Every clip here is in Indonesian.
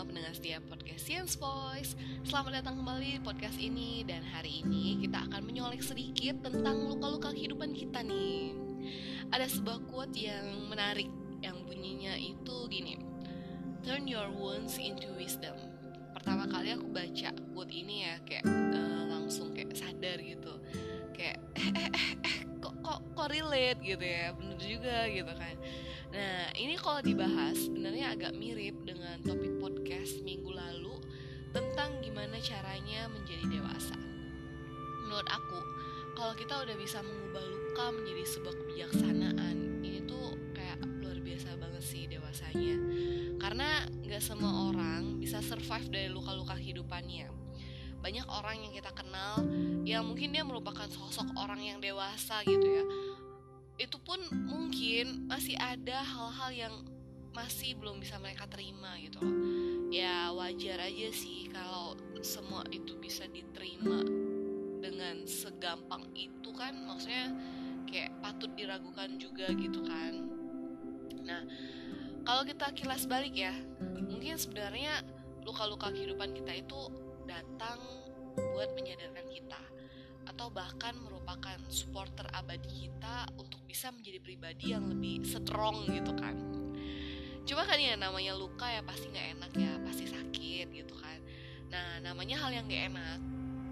semua pendengar setiap podcast Science Voice. Selamat datang kembali di podcast ini. Dan hari ini kita akan menyolek sedikit tentang luka-luka kehidupan kita nih. Ada sebuah quote yang menarik Yang bunyinya itu gini. Turn your wounds into wisdom. Pertama kali aku baca quote ini ya Kayak uh, langsung kayak sadar gitu. Kayak eh eh eh, eh kok, kok, kok relate? gitu ya juga gitu kan Nah, ini kalau dibahas sebenarnya agak mirip dengan topik podcast minggu lalu tentang gimana caranya menjadi dewasa. Menurut aku, kalau kita udah bisa mengubah luka menjadi sebuah kebijaksanaan, ini tuh kayak luar biasa banget sih dewasanya. Karena nggak semua orang bisa survive dari luka-luka kehidupannya. Banyak orang yang kita kenal yang mungkin dia merupakan sosok orang yang dewasa gitu ya itu pun mungkin masih ada hal-hal yang masih belum bisa mereka terima gitu loh. Ya wajar aja sih kalau semua itu bisa diterima dengan segampang itu kan. Maksudnya kayak patut diragukan juga gitu kan. Nah kalau kita kilas balik ya mungkin sebenarnya luka-luka kehidupan kita itu datang buat menyadarkan kita atau bahkan merupakan supporter abadi bisa menjadi pribadi yang lebih strong gitu kan. Cuma kan ya namanya luka ya pasti nggak enak ya pasti sakit gitu kan. Nah namanya hal yang gak enak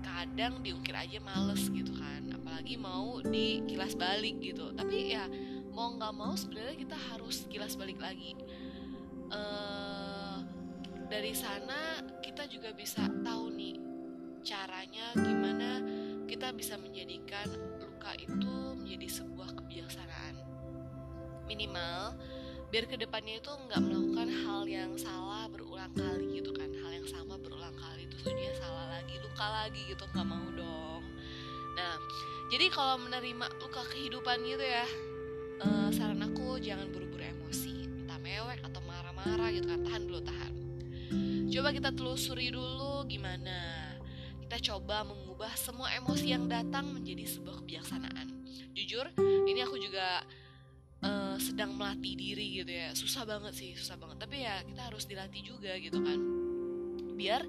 kadang diungkir aja males gitu kan. Apalagi mau dikilas balik gitu. Tapi ya mau nggak mau sebenarnya kita harus kilas balik lagi. Uh, dari sana kita juga bisa tahu nih caranya gimana kita bisa menjadikan luka itu menjadi sebuah kebijaksanaan. Minimal, biar ke depannya itu nggak melakukan hal yang salah berulang kali gitu kan. Hal yang sama berulang kali itu dia salah lagi, luka lagi gitu nggak mau dong. Nah, jadi kalau menerima luka kehidupan gitu ya, uh, saran aku jangan buru-buru emosi, entah mewek atau marah-marah gitu kan. Tahan dulu, tahan. Coba kita telusuri dulu gimana kita coba mengubah semua emosi yang datang menjadi sebuah kebijaksanaan. Jujur, ini aku juga uh, sedang melatih diri gitu ya. Susah banget sih, susah banget. Tapi ya kita harus dilatih juga gitu kan. Biar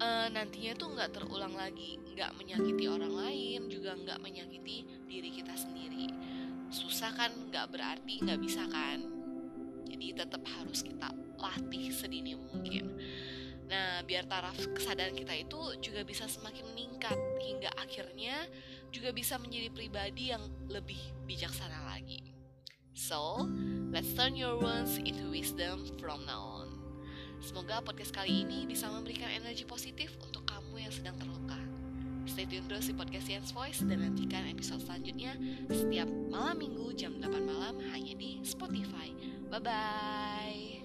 uh, nantinya tuh nggak terulang lagi, nggak menyakiti orang lain, juga nggak menyakiti diri kita sendiri. Susah kan, nggak berarti nggak bisa kan. Jadi tetap harus kita latih sedini mungkin. Nah, biar taraf kesadaran kita itu juga bisa semakin meningkat hingga akhirnya juga bisa menjadi pribadi yang lebih bijaksana lagi. So, let's turn your words into wisdom from now on. Semoga podcast kali ini bisa memberikan energi positif untuk kamu yang sedang terluka. Stay tune terus di podcast Science Voice dan nantikan episode selanjutnya setiap malam minggu jam 8 malam hanya di Spotify. Bye-bye!